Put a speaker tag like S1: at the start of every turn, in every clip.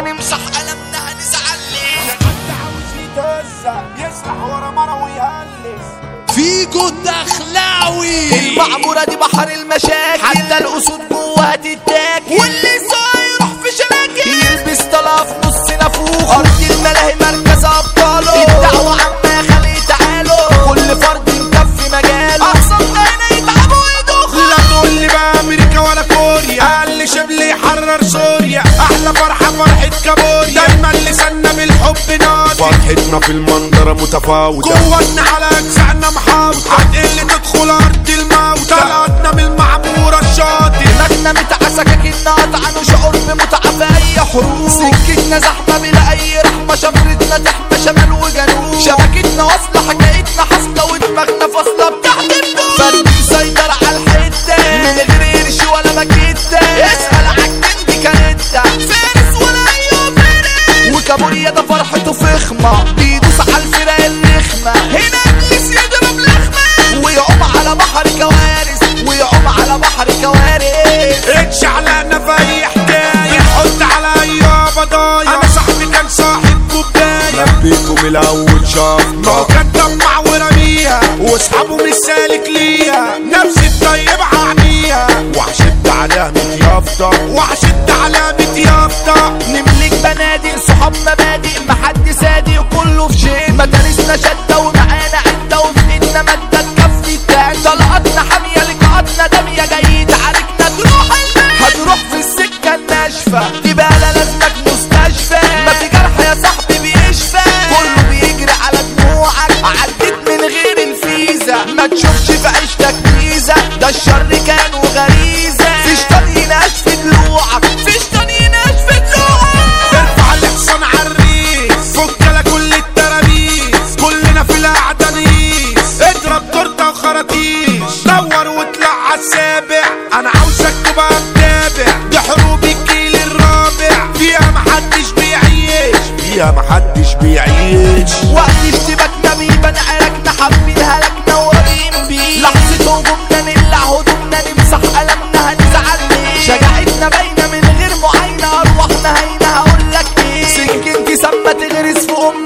S1: غمنا نمسح قلمنا هنزعل ليه
S2: حد عاوز يتهزق يسرح ورا مرة ويهلس
S3: فيجو الدخلاوي
S2: المعمورة
S1: دي بحر المشاكل. حتى الأسود جواها تتاكل واللي صاير في شباكل. يلبس طلع في نص نافوخ أرض الملاهي مركز.
S2: ناضي
S4: فرحتنا في المنظرة متفاوتة.
S2: قوتنا على أجزائنا محاوطة. هتقل تدخل أرض الموت طلعتنا من المعمورة الشاطئ
S1: دماغنا متعسى كأننا قطعنا شعور بمتعة في أي حروب. سكتنا زحمة بلا أي رحمة. شفرتنا تحمى شمال وجنوب. شبكتنا واصلة حكايتنا
S4: ما هو
S2: كان طمع ورميها وأصحابه مش سالك ليها. نفس الطيب عميها
S4: وحشد علامة
S2: يافطة وحشد علامة يافطة
S1: نملك بنادق صحاب مبادئ محد صادق كله في شيء. مدارسنا شدة ومعانا الشر كان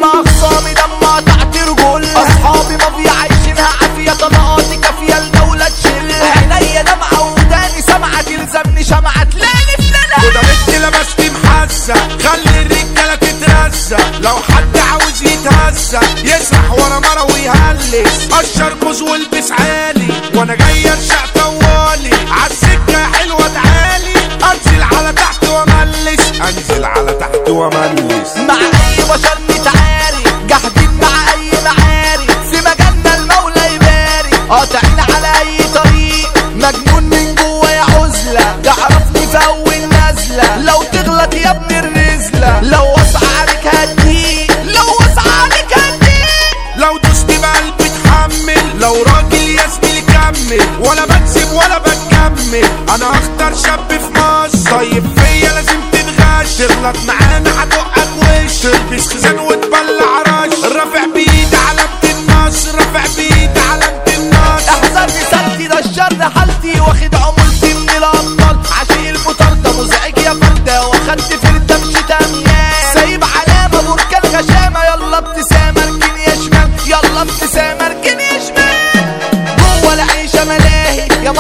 S1: تغرس في أم أخصامي دم قطعت رجول أصحابي ما في عايشينها عافية طلقاتي كافية الدولة تشيلها عينيا دمعة وداني سمعة تلزمني شمعة تلاقي في وده
S2: بنت لبست محزة. خلي الرجالة تترزق. لو حد عاوز يتهزق يسرح ورا مرة ويهلس قشر بوز والبس عالي وأنا جاي ارشق طوالي. عالسكة حلوة تعالي. أنزل على تحت واملس أنزل
S4: على تحت واملس
S1: مع أي بشر نزلة لو تغلط يا ابن الرزلة. لو عليك هديك لو عليك هديك
S2: لو دوست بقلبي اتحمل لو راجل يا زميلي كمل. ولا بكذب ولا بتكمل أنا أختار شاب في مصر. طيب فيا لازم تتغش. تغلط معانا هدقك وش. تلبس خزان وتبلع رش رافع بإيد علامة النصر. رافع بإيد علامة النصر.
S1: احذرني سلتي ده الشر حالتي واخد عمولتي فردة واخدت فردة مش تميان سايب علامة بركان غشامة. يلا ابتسامة اركن يا شمال يلا ابتسامة يا شمال جوه العيشة ملاهي يا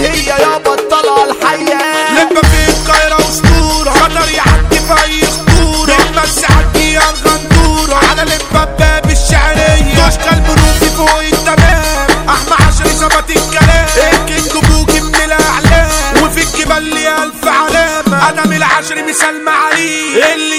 S1: هي يا بطلة الحياة. لما
S2: في القاهرة أسطورة قدر يعدي في أي خطورة الناس يعدي يا الغندورة على الباب الشعرية. تشكى المنوفي فوق التمام. أحمى عشري ظبط الكلام. الكينج بوكي من الأعلام. وفي الجبال ليه ألف علامة. أنا من العشري مثال معاليه اللي